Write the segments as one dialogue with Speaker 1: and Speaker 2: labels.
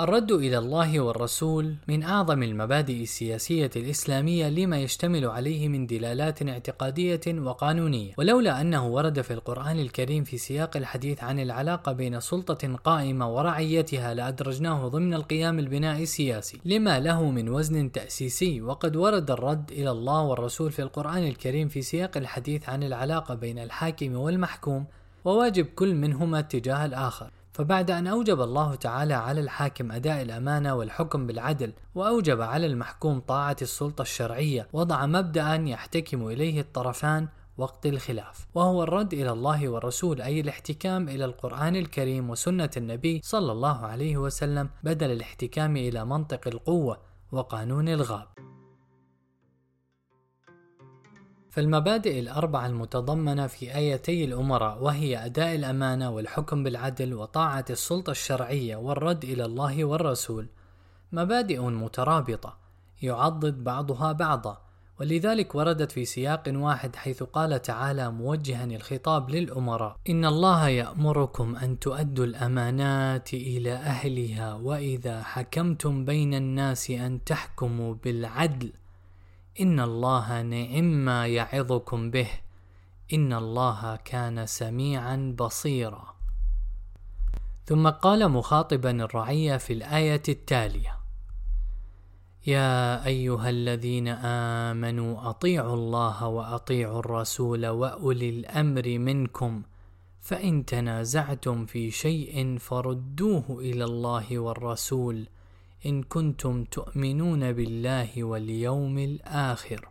Speaker 1: الرد إلى الله والرسول من أعظم المبادئ السياسية الإسلامية لما يشتمل عليه من دلالات اعتقادية وقانونية، ولولا أنه ورد في القرآن الكريم في سياق الحديث عن العلاقة بين سلطة قائمة ورعيتها لأدرجناه ضمن القيام البناء السياسي، لما له من وزن تأسيسي، وقد ورد الرد إلى الله والرسول في القرآن الكريم في سياق الحديث عن العلاقة بين الحاكم والمحكوم، وواجب كل منهما تجاه الآخر. فبعد أن أوجب الله تعالى على الحاكم أداء الأمانة والحكم بالعدل وأوجب على المحكوم طاعة السلطة الشرعية وضع مبدأ يحتكم إليه الطرفان وقت الخلاف وهو الرد إلى الله والرسول أي الاحتكام إلى القرآن الكريم وسنة النبي صلى الله عليه وسلم بدل الاحتكام إلى منطق القوة وقانون الغاب. فالمبادئ الأربعة المتضمنة في آيتي الأمراء وهي أداء الأمانة والحكم بالعدل وطاعة السلطة الشرعية والرد إلى الله والرسول. مبادئ مترابطة يعضد بعضها بعضا ولذلك وردت في سياق واحد حيث قال تعالى موجها الخطاب للأمراء إن الله يأمركم أن تؤدوا الأمانات إلى أهلها وإذا حكمتم بين الناس أن تحكموا بالعدل. إن الله نعم ما يعظكم به إن الله كان سميعا بصيرا. ثم قال مخاطبا الرعية في الآية التالية يا أيها الذين آمنوا أطيعوا الله وأطيعوا الرسول وأولي الأمر منكم فإن تنازعتم في شيء فردوه إلى الله والرسول إن كنتم تؤمنون بالله واليوم الآخر.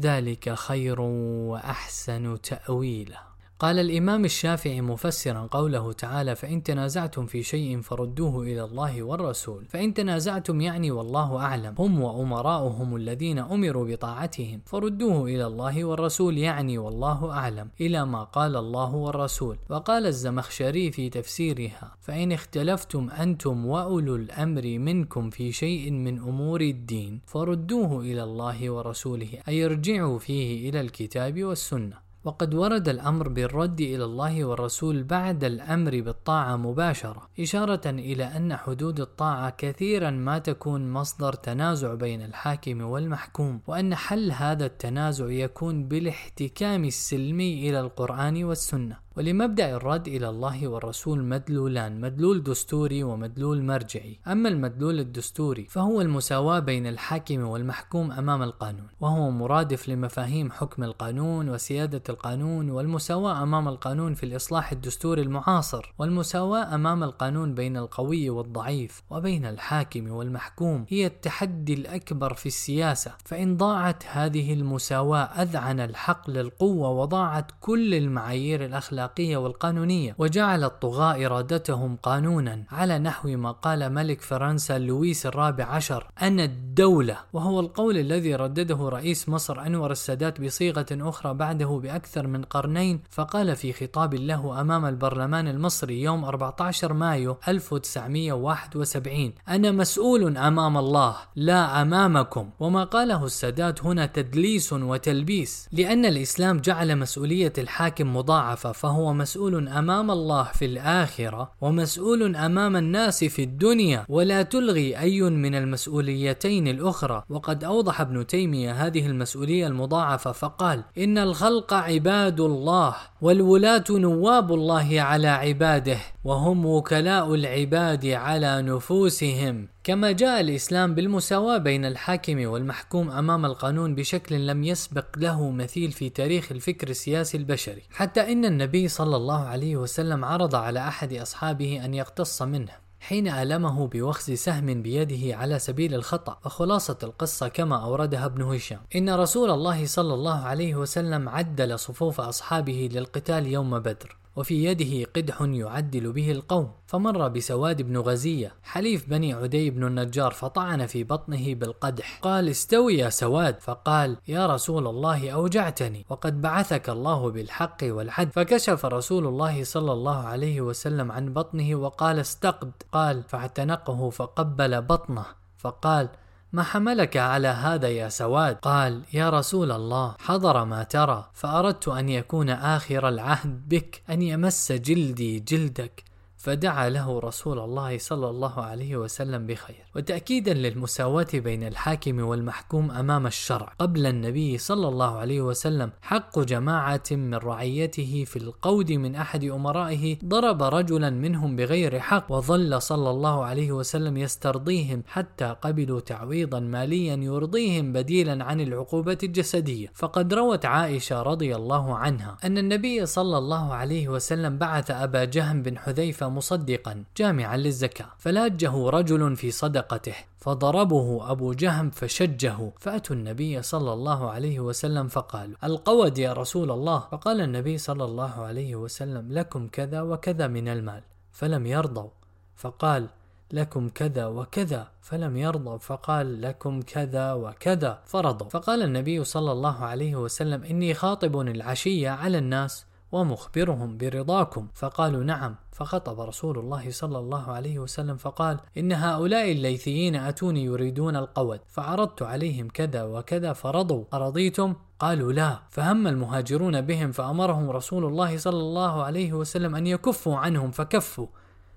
Speaker 1: ذلك خير وأحسن تأويلا قال الإمام الشافعي مفسرا قوله تعالى فإن تنازعتم في شيء فردوه إلى الله والرسول. فإن تنازعتم يعني والله أعلم. هم وأمراؤهم الذين أمروا بطاعتهم فردوه إلى الله والرسول يعني والله أعلم إلى ما قال الله والرسول. وقال الزمخشري في تفسيرها فإن اختلفتم أنتم وأولو الأمر منكم في شيء من أمور الدين فردوه إلى الله ورسوله أي ارجعوا فيه إلى الكتاب والسنة. وقد ورد الأمر بالرد إلى الله والرسول بعد الأمر بالطاعة مباشرة، إشارة إلى أن حدود الطاعة كثيرا ما تكون مصدر تنازع بين الحاكم والمحكوم، وأن حل هذا التنازع يكون بالاحتكام السلمي إلى القرآن والسنة. ولمبدأ الرد إلى الله والرسول مدلولان مدلول دستوري ومدلول مرجعي. أما المدلول الدستوري فهو المساواة بين الحاكم والمحكوم أمام القانون وهو مرادف لمفاهيم حكم القانون وسيادة القانون والمساواة أمام القانون في الإصلاح الدستوري المعاصر والمساواة أمام القانون بين القوي والضعيف وبين الحاكم والمحكوم. هي التحدي الأكبر في السياسة فإن ضاعت هذه المساواة أذعن الحق للقوة وضاعت كل المعايير الأخلاقية الأخلاقية والقانونية وجعل الطغاة إرادتهم قانونا. على نحو ما قال ملك فرنسا لويس الرابع عشر أنا الدولة وهو القول الذي ردده رئيس مصر أنور السادات بصيغة أخرى بعده بأكثر من قرنين فقال في خطاب له أمام البرلمان المصري يوم 14 مايو 1971 أنا مسؤول أمام الله لا أمامكم. وما قاله السادات هنا تدليس وتلبيس لأن الإسلام جعل مسؤولية الحاكم مضاعفة فهو فهو مسؤول أمام الله في الآخرة ومسؤول أمام الناس في الدنيا ولا تلغي أي من المسؤوليتين الأخرى. وقد أوضح ابن تيمية هذه المسؤولية المضاعفة فقال إن الخلق عباد الله. والولاة نواب الله على عباده وهم وكلاء العباد على نفوسهم. كما جاء الإسلام بالمساواة بين الحاكم والمحكوم أمام القانون بشكل لم يسبق له مثيل في تاريخ الفكر السياسي البشري. حتى إن النبي صلى الله عليه وسلم عرض على أحد أصحابه أن يقتص منه. حين ألمه بوخز سهم بيده على سبيل الخطأ وخلاصة القصة كما أوردها ابن هشام. إن رسول الله صلى الله عليه وسلم عدل صفوف أصحابه للقتال يوم بدر. وفي يده قدح يعدل به القوم. فمر بسواد بن غزية حليف بني عدي بن النجار فطعن في بطنه بالقدح. قال استوي يا سواد. فقال يا رسول الله أوجعتني وقد بعثك الله بالحق والعدل فكشف رسول الله صلى الله عليه وسلم عن بطنه وقال استقد قال فاعتنقه فقبل بطنه. فقال ما حملك على هذا يا سواد؟ قال يا رسول الله حضر ما ترى فأردت أن يكون آخر العهد بك أن يمس جلدي جلدك. فدعا له رسول الله صلى الله عليه وسلم بخير. وتأكيدا للمساواة بين الحاكم والمحكوم أمام الشرع. قبل النبي صلى الله عليه وسلم حق جماعة من رعيته في القود من أحد أمرائه ضرب رجلا منهم بغير حق وظل صلى الله عليه وسلم يسترضيهم حتى قبلوا تعويضا ماليا يرضيهم بديلا عن العقوبة الجسدية. فقد روت عائشة رضي الله عنها أن النبي صلى الله عليه وسلم بعث أبا جهم بن حذيفة مصدقا جامعا للزكاة. فلاجه رجل في صدقته فضربه أبو جهم فشجه فأتوا النبي صلى الله عليه وسلم فقالوا القود يا رسول الله. فقال النبي صلى الله عليه وسلم لكم كذا وكذا من المال. فلم يرضوا. فقال لكم كذا وكذا. فلم يرضوا فقال لكم كذا وكذا. فرضوا. فقال النبي صلى الله عليه وسلم إني خاطب العشية على الناس ومخبرهم برضاكم. فقالوا نعم. فخطب رسول الله صلى الله عليه وسلم فقال إن هؤلاء الليثيين أتوني يريدون القود فعرضت عليهم كذا وكذا فرضوا. أرضيتم؟ قالوا لا. فهم المهاجرون بهم فأمرهم رسول الله صلى الله عليه وسلم أن يكفوا عنهم فكفوا.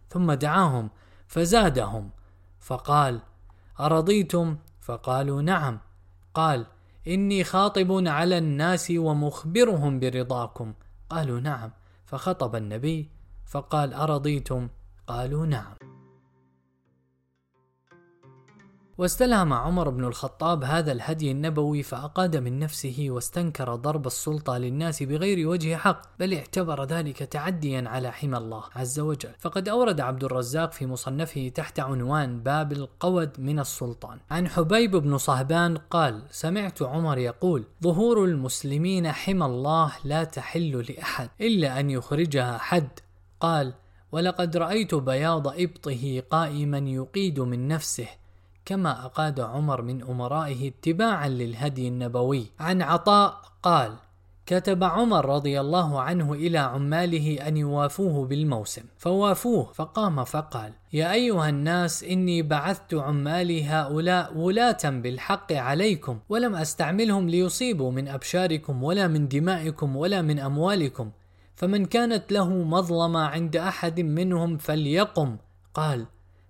Speaker 1: ثم دعاهم فزادهم. فقال أرضيتم؟ فقالوا نعم. قال إني خاطب على الناس ومخبرهم برضاكم. قالوا نعم فخطب النبي فقال أرضيتم؟ قالوا نعم. واستلهم عمر بن الخطاب هذا الهدي النبوي فأقاد من نفسه واستنكر ضرب السلطة للناس بغير وجه حق بل اعتبر ذلك تعديا على حمى الله عز وجل. فقد أورد عبد الرزاق في مصنفه تحت عنوان باب القود من السلطان. عن حبيب بن صهبان قال سمعت عمر يقول ظهور المسلمين حمى الله لا تحل لأحد إلا أن يخرجها حد. قال ولقد رأيت بياض إبطه قائما يقيد من نفسه. كما أقاد عمر من أمرائه اتباعا للهدي النبوي. عن عطاء قال كتب عمر رضي الله عنه إلى عماله أن يوافوه بالموسم. فوافوه فقام فقال يا أيها الناس إني بعثت عمالي هؤلاء ولاة بالحق عليكم ولم أستعملهم ليصيبوا من أبشاركم ولا من دمائكم ولا من أموالكم. فمن كانت له مظلمة عند أحد منهم فليقم. قال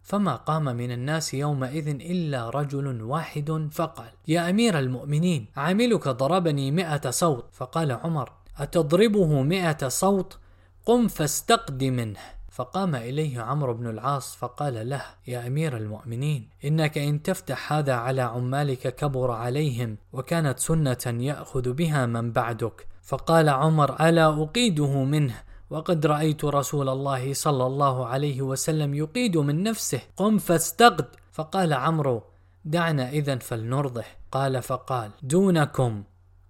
Speaker 1: فما قام من الناس يومئذ إلا رجل واحد فقال يا أمير المؤمنين عاملك ضربني مئة صوت. فقال عمر أتضربه مئة صوت؟ قم فاستقد منه. فقام إليه عمرو بن العاص فقال له يا أمير المؤمنين إنك إن تفتح هذا على عمالك كبر عليهم وكانت سنة يأخذ بها من بعدك. فقال عمر ألا أقيده منه؟ وقد رأيت رسول الله صلى الله عليه وسلم يقيد من نفسه قم فاستقد. فقال عمرو دعنا إذا فلنرضه قال فقال دونكم.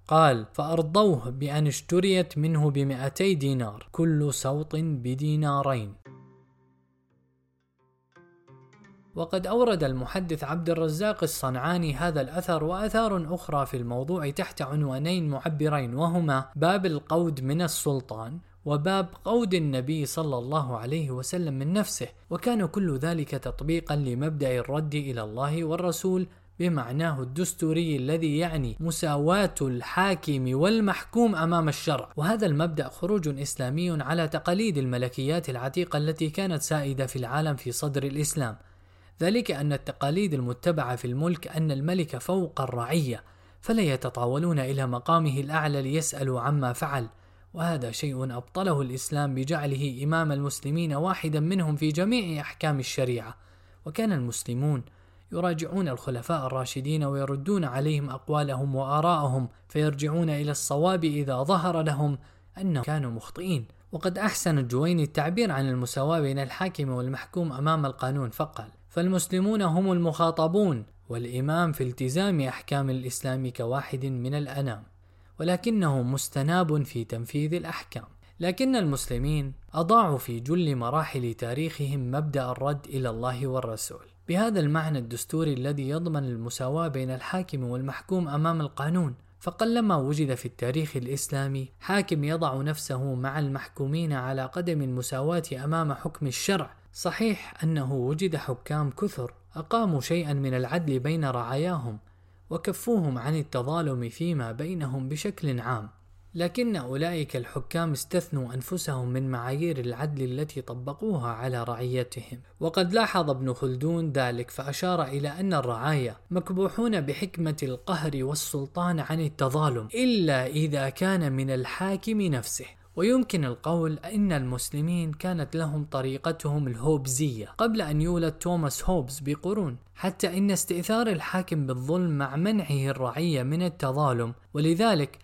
Speaker 1: قال فأرضوه بأن اشتريت منه بمئتي دينار كل سوط بدينارين. وقد أورد المحدث عبد الرزاق الصنعاني هذا الأثر وأثار أخرى في الموضوع تحت عنوانين معبرين وهما باب القود من السلطان وباب قود النبي صلى الله عليه وسلم من نفسه وكان كل ذلك تطبيقا لمبدأ الرد إلى الله والرسول بمعناه الدستوري الذي يعني مساواة الحاكم والمحكوم أمام الشرع، وهذا المبدأ خروج إسلامي على تقاليد الملكيات العتيقة التي كانت سائدة في العالم في صدر الإسلام، ذلك أن التقاليد المتبعة في الملك أن الملك فوق الرعية، فلا يتطاولون إلى مقامه الأعلى ليسألوا عما فعل، وهذا شيء أبطله الإسلام بجعله إمام المسلمين واحدا منهم في جميع أحكام الشريعة. وكان المسلمون يراجعون الخلفاء الراشدين ويردون عليهم أقوالهم وآراءهم فيرجعون إلى الصواب إذا ظهر لهم أنهم كانوا مخطئين. وقد أحسن الجويني التعبير عن المساواة بين الحاكم والمحكوم أمام القانون فقال فالمسلمون هم المخاطبون والإمام في التزام أحكام الإسلام كواحد من الأنام. ولكنه مستناب في تنفيذ الأحكام. لكن المسلمين أضاعوا في جل مراحل تاريخهم مبدأ الرد إلى الله والرسول. بهذا المعنى الدستوري الذي يضمن المساواة بين الحاكم والمحكوم أمام القانون فقلما وجد في التاريخ الإسلامي حاكم يضع نفسه مع المحكومين على قدم المساواة أمام حكم الشرع. صحيح أنه وجد حكام كثر أقاموا شيئا من العدل بين رعاياهم وكفوهم عن التظالم فيما بينهم بشكل عام. لكن أولئك الحكام استثنوا أنفسهم من معايير العدل التي طبقوها على رعيتهم. وقد لاحظ ابن خلدون ذلك فأشار إلى أن الرعايا مكبوحون بحكمة القهر والسلطان عن التظالم إلا إذا كان من الحاكم نفسه. ويمكن القول أن المسلمين كانت لهم طريقتهم الهوبزية قبل أن يولد توماس هوبز بقرون حتى إن استئثار الحاكم بالظلم مع منعه الرعية من التظالم. ولذلك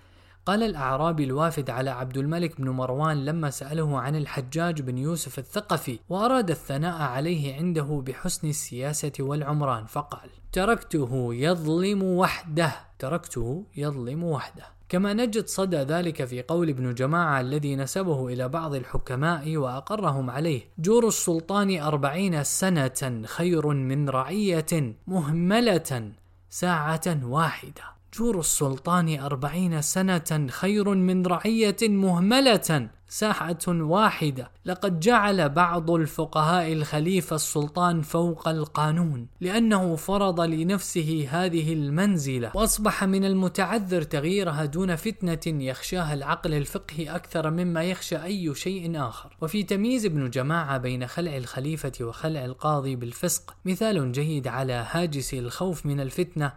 Speaker 1: قال الأعرابي الوافد على عبد الملك بن مروان لما سأله عن الحجاج بن يوسف الثقفي وأراد الثناء عليه عنده بحسن السياسة والعمران فقال تركته يظلم وحده تركته يظلم وحده. كما نجد صدى ذلك في قول ابن جماعة الذي نسبه إلى بعض الحكماء وأقرهم عليه. جور السلطان أربعين سنة خير من رعية مهملة ساعة واحدة. جور السلطان أربعين سنة خير من رعية مهملة ساحة واحدة. لقد جعل بعض الفقهاء الخليفة السلطان فوق القانون لأنه فرض لنفسه هذه المنزلة. وأصبح من المتعذر تغييرها دون فتنة يخشاها العقل الفقهي أكثر مما يخشى أي شيء آخر. وفي تمييز ابن جماعة بين خلع الخليفة وخلع القاضي بالفسق مثال جيد على هاجس الخوف من الفتنة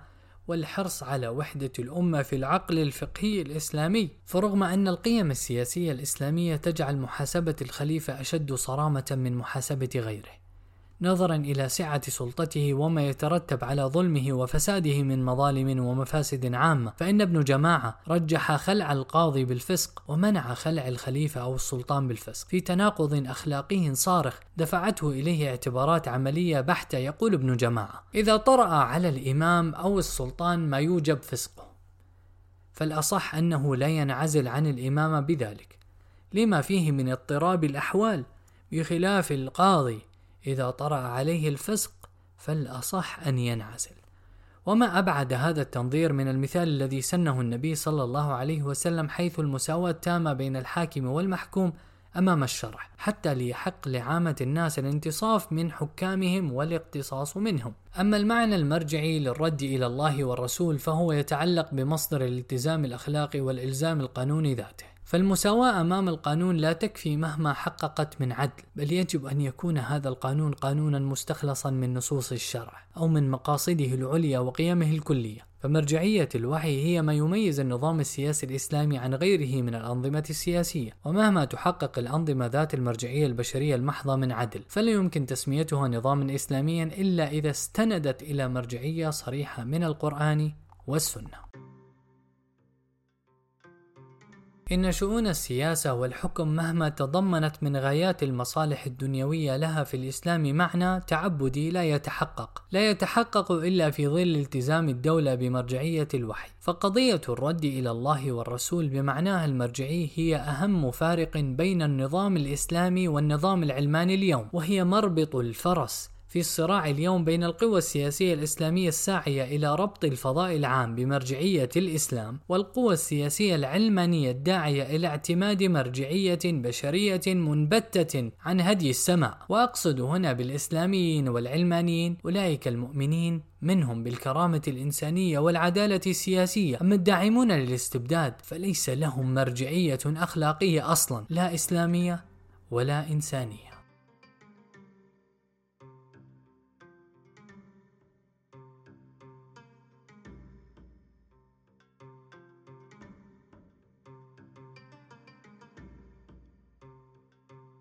Speaker 1: والحرص على وحدة الأمة في العقل الفقهي الإسلامي، فرغم أن القيم السياسية الإسلامية تجعل محاسبة الخليفة أشد صرامة من محاسبة غيره، نظرا إلى سعة سلطته وما يترتب على ظلمه وفساده من مظالم ومفاسد عامة. فإن ابن جماعة رجح خلع القاضي بالفسق ومنع خلع الخليفة أو السلطان بالفسق. في تناقض أخلاقي صارخ دفعته إليه اعتبارات عملية بحتة يقول ابن جماعة إذا طرأ على الإمام أو السلطان ما يوجب فسقه. فالأصح أنه لا ينعزل عن الإمامة بذلك. لما فيه من اضطراب الأحوال بخلاف القاضي إذا طرأ عليه الفسق فالأصح أن ينعزل. وما أبعد هذا التنظير من المثال الذي سنه النبي صلى الله عليه وسلم حيث المساواة التامة بين الحاكم والمحكوم أمام الشرع حتى ليحق لعامة الناس الانتصاف من حكامهم والاقتصاص منهم. أما المعنى المرجعي للرد إلى الله والرسول فهو يتعلق بمصدر الالتزام الأخلاقي والإلزام القانوني ذاته. فالمساواة أمام القانون لا تكفي مهما حققت من عدل، بل يجب أن يكون هذا القانون قانونا مستخلصا من نصوص الشرع، أو من مقاصده العليا وقيمه الكلية. فمرجعية الوحي هي ما يميز النظام السياسي الإسلامي عن غيره من الأنظمة السياسية، ومهما تحقق الأنظمة ذات المرجعية البشرية المحضة من عدل، فلا يمكن تسميتها نظاما إسلاميا إلا إذا استندت إلى مرجعية صريحة من القرآن والسنة. إن شؤون السياسة والحكم مهما تضمنت من غايات المصالح الدنيوية لها في الإسلام معنى تعبدي لا يتحقق، لا يتحقق إلا في ظل التزام الدولة بمرجعية الوحي، فقضية الرد إلى الله والرسول بمعناها المرجعي هي أهم فارق بين النظام الإسلامي والنظام العلماني اليوم، وهي مربط الفرس في الصراع اليوم بين القوى السياسية الإسلامية الساعية إلى ربط الفضاء العام بمرجعية الإسلام والقوى السياسية العلمانية الداعية إلى اعتماد مرجعية بشرية منبتة عن هدي السماء. وأقصد هنا بالإسلاميين والعلمانيين أولئك المؤمنين منهم بالكرامة الإنسانية والعدالة السياسية. أما الداعمون للاستبداد فليس لهم مرجعية أخلاقية أصلا لا إسلامية ولا إنسانية.